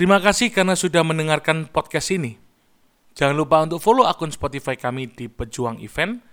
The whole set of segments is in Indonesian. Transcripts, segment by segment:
Terima kasih karena sudah mendengarkan podcast ini. Jangan lupa untuk follow akun Spotify kami di Pejuang Event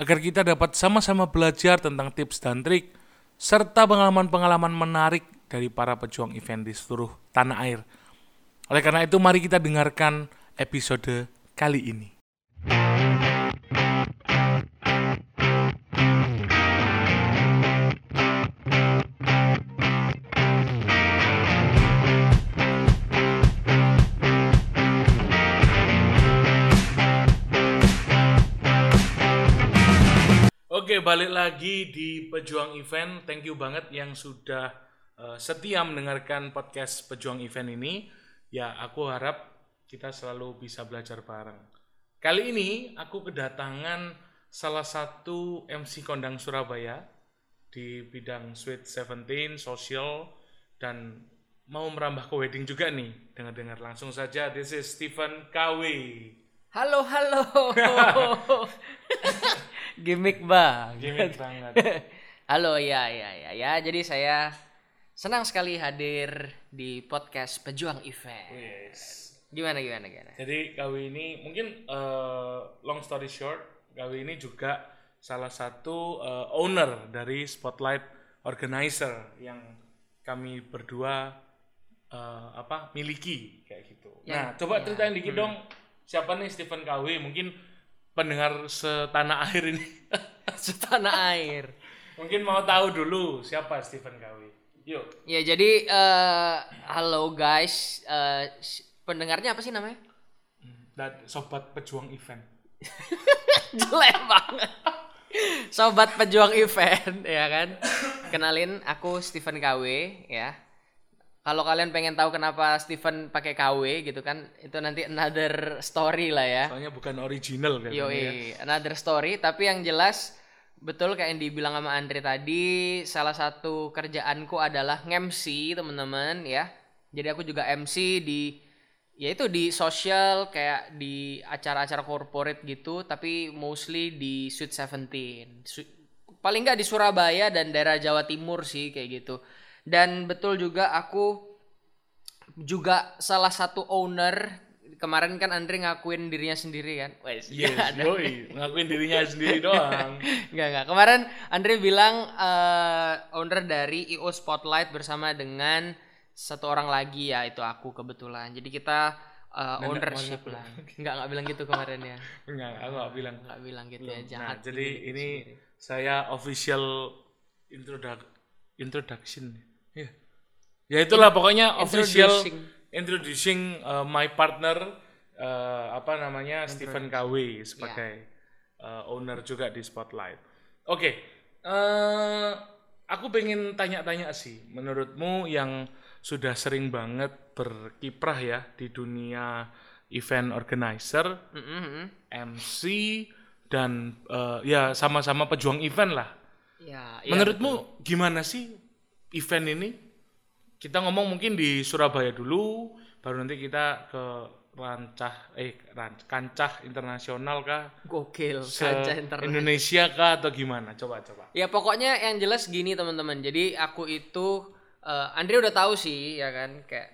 agar kita dapat sama-sama belajar tentang tips dan trik serta pengalaman-pengalaman menarik dari para pejuang event di seluruh tanah air. Oleh karena itu, mari kita dengarkan episode kali ini. Oke, balik lagi di Pejuang Event. Thank you banget yang sudah uh, setia mendengarkan podcast Pejuang Event ini. Ya, aku harap kita selalu bisa belajar bareng. Kali ini aku kedatangan salah satu MC kondang Surabaya di bidang Sweet Seventeen, social, dan mau merambah ke wedding juga nih. Dengar-dengar langsung saja, this is Stephen KW. Halo, halo. Gimik bang. Gimik banget. halo, ya, ya, ya, ya. Jadi saya senang sekali hadir di podcast Pejuang Event. Yes. Gimana, gimana, gimana? Jadi KW ini mungkin uh, long story short, KW ini juga salah satu uh, owner dari Spotlight Organizer yang kami berdua uh, apa miliki kayak gitu. Ya, nah, coba ya. ceritain dikit Hmm. dong siapa nih Stephen KW? Mungkin pendengar setanah air ini Setanah air. mungkin mau tahu dulu siapa Stephen KW. Yuk. Ya, jadi eh, halo guys. Eh, s- pendengarnya apa sih namanya? Dan sobat pejuang event. Jelek banget. Sobat pejuang event, ya kan? Kenalin, aku Steven KW, ya. Kalau kalian pengen tahu kenapa Steven pakai KW gitu kan, itu nanti another story lah ya. Soalnya bukan original kan. Yoi, another story. Tapi yang jelas betul kayak yang dibilang sama Andre tadi, salah satu kerjaanku adalah nge-MC teman-teman ya. Jadi aku juga MC di ya itu di sosial kayak di acara-acara corporate gitu, tapi mostly di Sweet Seventeen. Su- Paling nggak di Surabaya dan daerah Jawa Timur sih kayak gitu. Dan betul juga aku juga salah satu owner kemarin kan Andre ngakuin dirinya sendiri kan Wes, Yes, nggak ada. yoi, ngakuin dirinya sendiri doang. Nggak, nggak. Kemarin Andre bilang eh, owner dari IO Spotlight bersama dengan satu orang lagi ya itu aku kebetulan. Jadi kita Nenek ownership lah. Nggak nggak bilang gitu kemarin ya. Enggak, aku nggak bilang. Nggak bilang gitu Belum. ya. Nah, Jahat. jadi diri ini sendiri. saya official introduc introduction. Ya. Ya itulah pokoknya official Introducing. introducing uh, my partner uh, apa namanya Stephen KW sebagai uh, owner juga di Spotlight. Oke. eh, aku pengen tanya-tanya sih, menurutmu yang sudah sering banget berkiprah ya di dunia event organizer, Mm, mm, mm. MC dan eh, ya sama-sama pejuang event lah. Ya, ya, Menurutmu gimana sih event ini? Kita ngomong mungkin di Surabaya dulu, baru nanti kita ke rancah eh ran- kancah internasional kah? gokil. Kancah internet. Indonesia kah atau gimana? Coba coba. Ya pokoknya yang jelas gini teman-teman. Jadi aku itu eh, Andre udah tahu sih ya kan kayak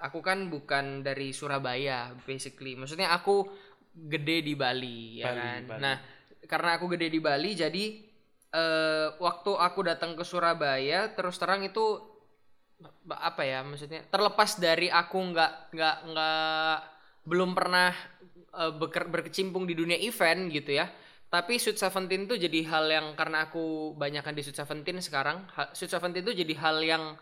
aku kan bukan dari Surabaya basically. Maksudnya aku gede di Bali ya Bali, kan. Bali. Nah, karena aku gede di Bali jadi eh waktu aku datang ke Surabaya terus terang itu apa ya maksudnya terlepas dari aku nggak nggak nggak belum pernah eh, beker- berkecimpung di dunia event gitu ya. Tapi Sweet Seventeen tuh jadi hal yang karena aku banyakkan di Sweet Seventeen sekarang Sweet Seventeen tuh jadi hal yang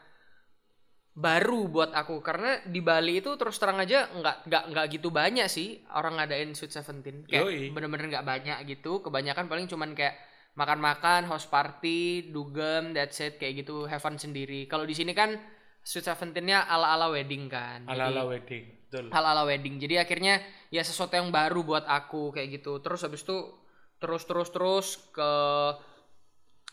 baru buat aku. Karena di Bali itu terus terang aja nggak nggak nggak gitu banyak sih orang ngadain Sweet Seventeen. Kayak bener-bener nggak banyak gitu. Kebanyakan paling cuman kayak makan-makan house party dugem that's it kayak gitu have fun sendiri. Kalau di sini kan Sweet Seventeen-nya ala-ala wedding kan Ala-ala wedding. Betul. hal ala wedding. Jadi akhirnya ya sesuatu yang baru buat aku kayak gitu. Terus habis itu terus terus terus ke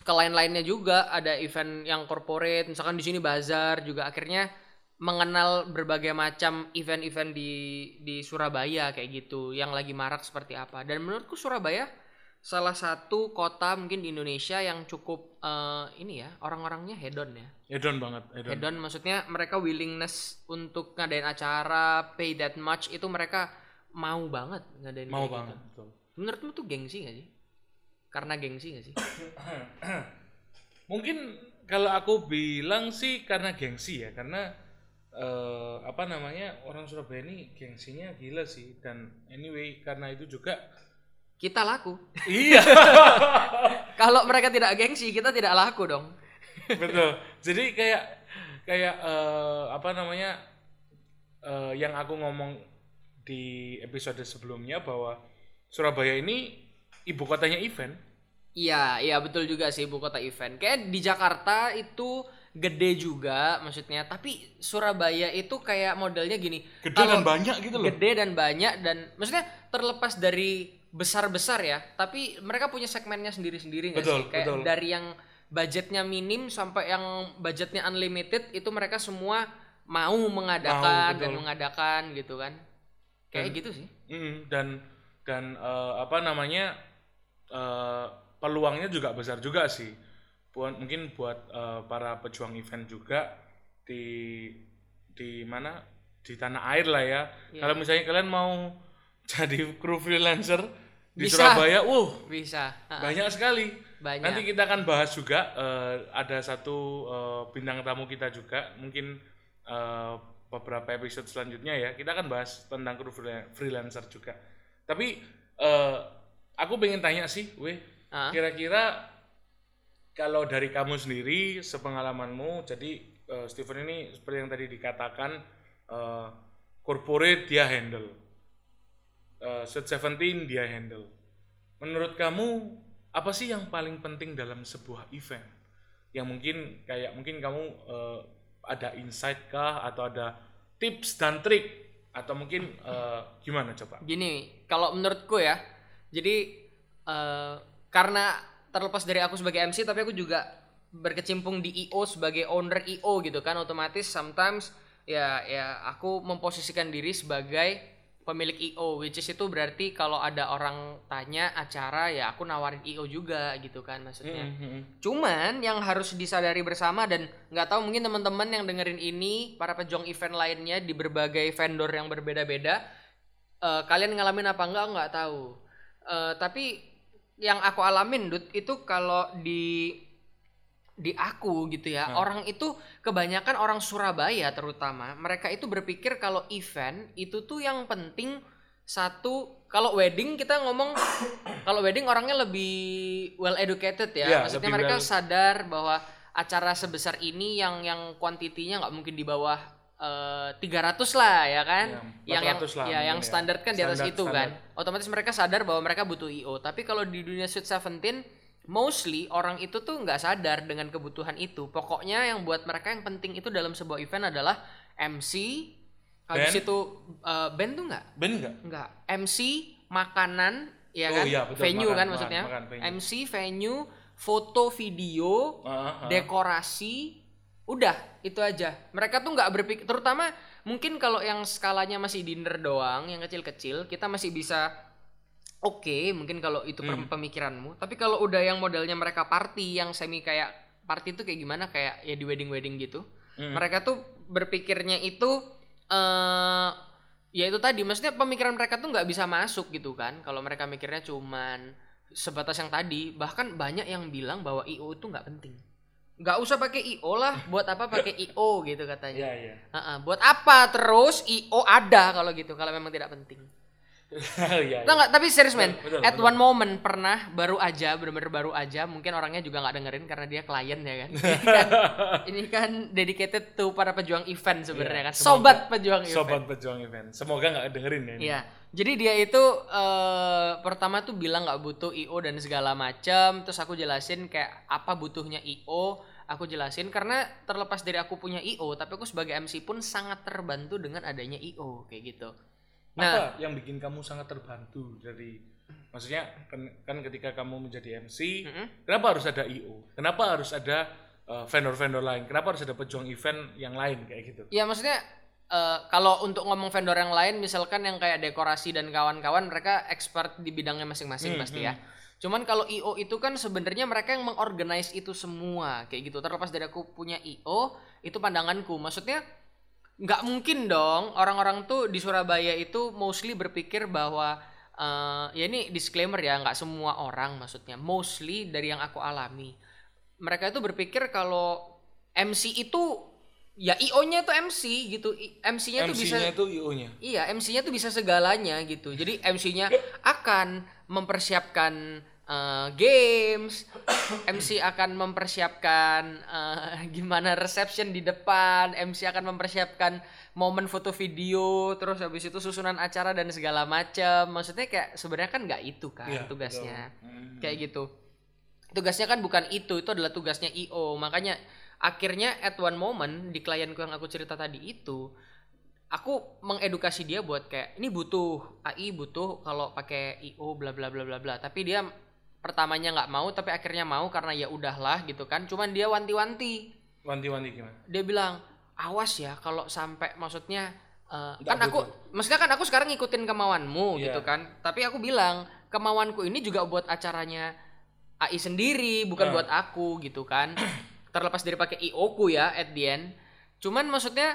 ke lain-lainnya juga. Ada event yang corporate misalkan di sini bazar juga. Akhirnya mengenal berbagai macam event-event di di Surabaya kayak gitu. Yang lagi marak seperti apa. Dan menurutku Surabaya salah satu kota mungkin di Indonesia yang cukup eh, ini ya orang-orangnya hedon ya. Hedon banget, hedon. Hedon maksudnya mereka willingness untuk ngadain acara pay that much itu mereka mau banget ngadain Mau gitu. banget, betul. Menurutmu tuh gengsi gak sih? Karena gengsi gak sih? Mungkin kalau aku bilang sih karena gengsi ya, karena eh, apa namanya orang Surabaya ini gengsinya gila sih dan anyway karena itu juga Kita laku. iya Kalau mereka tidak gengsi, kita tidak laku dong. betul. Jadi kayak kayak eh, apa namanya eh, yang aku ngomong di episode sebelumnya bahwa Surabaya ini ibu kotanya event. Iya, iya betul juga sih ibu kota event. Kayak di Jakarta itu gede juga maksudnya, tapi Surabaya itu kayak modelnya gini. Gede dan banyak gitu loh. Gede dan banyak dan maksudnya terlepas dari besar-besar ya, tapi mereka punya segmennya sendiri-sendiri nggak sih? Kayak betul. dari yang budgetnya minim sampai yang budgetnya unlimited itu mereka semua mau mengadakan Mau, dan mengadakan gitu kan. Kayak gitu sih. Mm, dan dan eh, apa namanya eh, peluangnya juga besar juga sih. Buat mungkin buat eh, para pejuang event juga di di mana di tanah air lah ya. Iya. Kalau misalnya kalian mau jadi kru freelancer di Bisa. Surabaya, uh Bisa. Ha, banyak sekali. Banyak. Nanti kita akan bahas juga eh, ada satu eh, bintang tamu kita juga mungkin eh, beberapa episode selanjutnya ya kita akan bahas tentang kru freela- freelancer juga. Tapi eh, aku pengen tanya sih, weh, Ah. kira-kira kalau dari kamu sendiri sepengalamanmu, jadi eh, Steven ini seperti yang tadi dikatakan eh, corporate dia handle, eh, Sweet Seventeen dia handle. Menurut kamu apa sih yang paling penting dalam sebuah event? Yang mungkin kayak mungkin kamu eh, ada insight kah atau ada tips dan trik atau mungkin eh, gimana coba? Gini, kalau menurutku ya, jadi eh, karena terlepas dari aku sebagai MC, tapi aku juga berkecimpung di IO sebagai owner IO gitu kan, otomatis sometimes ya ya aku memposisikan diri sebagai pemilik IO, which is itu berarti kalau ada orang tanya acara ya aku nawarin IO juga gitu kan maksudnya. Mhm. Cuman yang harus disadari bersama dan nggak tahu mungkin teman-teman yang dengerin ini para pejuang event lainnya di berbagai vendor yang berbeda-beda eh, kalian ngalamin apa enggak nggak tahu. Eh, tapi yang aku alamin Dut itu kalau di di aku gitu ya. Orang itu kebanyakan orang Surabaya terutama mereka itu berpikir kalau event itu tuh yang penting satu kalau wedding kita ngomong kalau wedding orangnya lebih well educated ya. Ya, maksudnya mereka well- sadar bahwa acara sebesar ini yang yang kuantitinya nggak mungkin di bawah eh, 300 lah ya kan? Ya, yang yang 400 lah ya yang mungkin ya. standar kan di atas Standar- itu kan. standar. otomatis mereka sadar bahwa mereka butuh IO tapi kalau di dunia Sweet Seventeen mostly orang itu tuh nggak sadar dengan kebutuhan itu pokoknya yang buat mereka yang penting itu dalam sebuah event adalah MC habis Band? itu eh, band tuh nggak Ben enggak? nggak MC makanan ya Oh kan iya, betul, venue makan, kan makan, maksudnya makan, venue. MC venue foto video Ah, ah. dekorasi udah itu aja mereka tuh nggak berpikir terutama mungkin kalau yang skalanya masih dinner doang yang kecil-kecil kita masih bisa oke mungkin kalau itu Hmm. pemikiranmu. Tapi kalau udah yang modelnya mereka party yang semi kayak party itu kayak gimana? Kayak ya di wedding wedding gitu. Hmm. mereka tuh berpikirnya itu eh ya itu tadi maksudnya pemikiran mereka tuh nggak bisa masuk gitu kan? Kalau mereka mikirnya cuman sebatas yang tadi bahkan banyak yang bilang bahwa IO itu nggak penting. Nggak usah pakai IO lah buat apa pakai IO gitu katanya. Iya, iya. Ha-ha, buat apa terus IO ada kalau gitu kalau memang tidak penting Iya. Tahu nggak? Tapi serius men, Betul, at betul. one moment pernah baru aja, bener-bener baru aja, mungkin orangnya juga nggak dengerin karena dia klien ya kan. Ini kan, ini kan dedicated to para pejuang event sebenarnya Iya, kan, semoga- sobat pejuang event. Sobat pejuang event. Semoga nggak dengerin ya. ini. Iya. Jadi dia itu eh, pertama tuh bilang nggak butuh IO dan segala macam. Terus aku jelasin kayak apa butuhnya IO. Aku jelasin karena terlepas dari aku punya IO, tapi aku sebagai MC pun sangat terbantu dengan adanya IO kayak gitu. Nah, Apa yang bikin kamu sangat terbantu dari maksudnya kan, kan ketika kamu menjadi MC, Mm-mm. kenapa harus ada IO? Kenapa harus ada uh, vendor-vendor lain? Kenapa harus ada pejuang event yang lain kayak gitu? Ya maksudnya eh, kalau untuk ngomong vendor yang lain misalkan yang kayak dekorasi dan kawan-kawan mereka expert di bidangnya masing-masing Hmm, pasti ya. Cuman kalau IO itu kan sebenarnya mereka yang mengorganize itu semua kayak gitu. Terlepas dari aku punya IO, itu pandanganku. Maksudnya nggak mungkin dong orang-orang tuh di Surabaya itu mostly berpikir bahwa eh, ya ini disclaimer ya nggak semua orang maksudnya mostly dari yang aku alami mereka itu berpikir kalau MC itu ya IO-nya itu MC gitu MC-nya tuh bisa MC-nya itu IO-nya. Iya, MC-nya tuh bisa segalanya gitu. Jadi MC-nya akan mempersiapkan eh, games, MC akan mempersiapkan eh, gimana reception di depan, MC akan mempersiapkan momen foto video, terus habis itu susunan acara dan segala macam. Maksudnya kayak sebenarnya kan nggak itu kan Iya, tugasnya. betul. Hmm. Kayak gitu. Tugasnya kan bukan itu, itu adalah tugasnya IO. Makanya akhirnya at one moment di klienku yang aku cerita tadi itu aku mengedukasi dia buat kayak ini butuh AI butuh kalau pakai IO bla bla bla bla bla tapi dia pertamanya nggak mau tapi akhirnya mau karena ya udahlah gitu kan. Cuman dia wanti-wanti. Wanti-wanti gimana? dia bilang awas ya kalau sampai maksudnya Nggak kan aku maksudnya kan aku sekarang ngikutin kemauanmu Iya. gitu kan. Tapi aku bilang kemauanku ini juga buat acaranya AI sendiri bukan Ah. buat aku gitu kan. Terlepas dari pakai IO ku ya at the end. Cuman maksudnya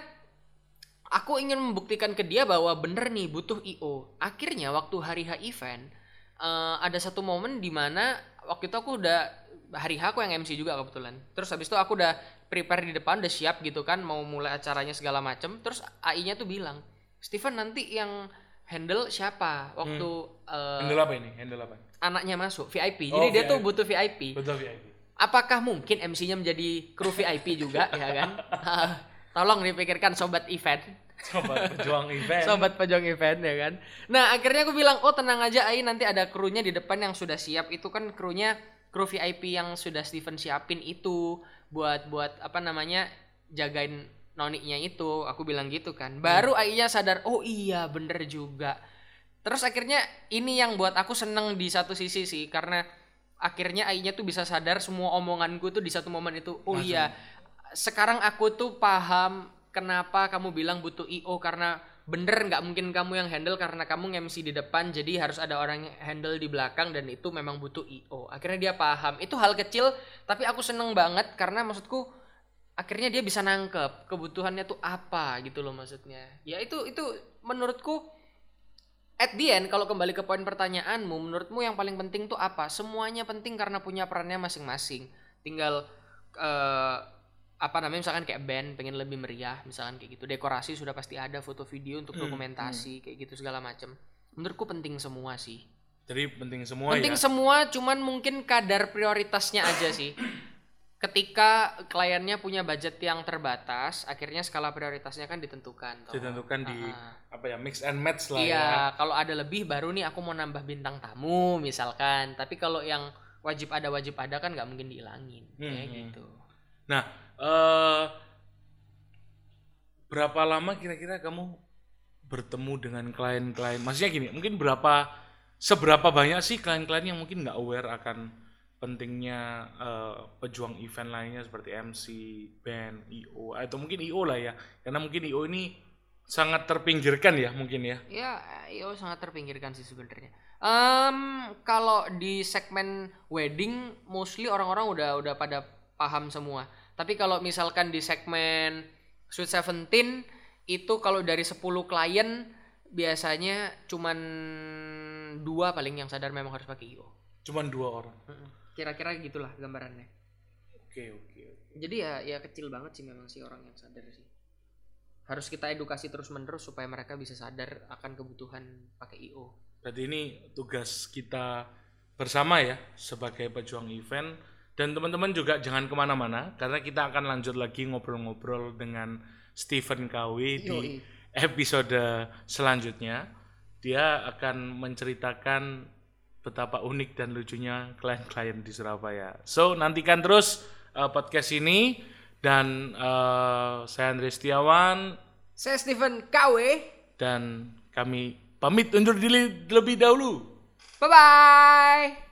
aku ingin membuktikan ke dia bahwa bener nih butuh IO akhirnya waktu hari H event eh, ada satu momen di mana waktu itu aku udah hari H aku yang MC juga kebetulan terus habis itu aku udah prepare di depan udah siap gitu kan mau mulai acaranya segala macem terus AI-nya tuh bilang Steven nanti yang handle siapa waktu eh, Handle apa ini? Handle apa? anaknya masuk VIP Oh, jadi dia VIP. tuh butuh VIP Betul VIP. apakah mungkin MC-nya menjadi kru VIP juga ya kan tolong dipikirkan sobat event Sobat pejuang event. sobat pejuang event ya kan? Nah akhirnya aku bilang oh tenang aja Ai nanti ada krunya di depan yang sudah siap. Itu kan krunya kru VIP yang sudah Steven siapin itu buat buat apa namanya jagain noniknya itu. Aku bilang gitu kan. Baru Ai-nya sadar oh iya bener juga. Terus akhirnya ini yang buat aku seneng di satu sisi sih karena akhirnya Ai-nya tuh bisa sadar semua omonganku tuh di satu momen itu oh iya sekarang aku tuh paham kenapa kamu bilang butuh IO karena bener nggak mungkin kamu yang handle karena kamu MC di depan jadi harus ada orang yang handle di belakang dan itu memang butuh IO akhirnya dia paham. Itu hal kecil tapi aku seneng banget karena maksudku akhirnya dia bisa nangkep kebutuhannya tuh apa gitu loh maksudnya. Ya itu itu menurutku at the end kalau kembali ke poin pertanyaanmu menurutmu yang paling penting tuh apa? Semuanya penting karena punya perannya masing-masing. Tinggal eh, apa namanya misalkan kayak band pengen lebih meriah misalkan kayak gitu dekorasi sudah pasti ada foto video untuk Hmm, dokumentasi kayak gitu segala macam menurutku penting semua sih Jadi penting semua penting ya. semua cuman mungkin kadar prioritasnya aja sih ketika kliennya punya budget yang terbatas akhirnya skala prioritasnya kan ditentukan toh. Ditentukan di Ah. apa ya mix and match lah ya. Iya, kalau ada lebih baru nih aku mau nambah bintang tamu misalkan. Tapi kalau yang wajib ada wajib ada kan nggak mungkin dihilangin kayak Hmm. gitu. Nah, eh berapa lama kira-kira kamu bertemu dengan klien-klien? Maksudnya gini, mungkin berapa seberapa banyak sih klien-klien yang mungkin nggak aware akan pentingnya eh, pejuang event lainnya seperti MC, band, IO atau mungkin IO lah ya. Karena mungkin IO ini sangat terpinggirkan ya mungkin ya. Ya, IO sangat terpinggirkan sih sebenarnya. Em, kalau di segmen wedding mostly orang-orang udah udah pada paham semua. Tapi kalau misalkan di segmen Sweet Seventeen itu kalau dari 10 klien biasanya cuman dua paling yang sadar memang harus pakai IO. Cuman dua orang. Kira-kira gitulah gambarannya. Oke, oke. oke. Jadi ya ya kecil banget sih memang sih orang yang sadar sih. Harus kita edukasi terus-menerus supaya mereka bisa sadar akan kebutuhan pakai IO. Berarti ini tugas kita bersama ya sebagai pejuang event dan teman-teman juga jangan ke mana-mana karena kita akan lanjut lagi ngobrol-ngobrol dengan Stephen KW di episode selanjutnya. Dia akan menceritakan betapa unik dan lucunya klien-klien di Surabaya. So nantikan terus uh, podcast ini dan uh, saya Andre Setiawan Saya Steven KW. dan kami pamit undur diri lebih dahulu. Bye bye.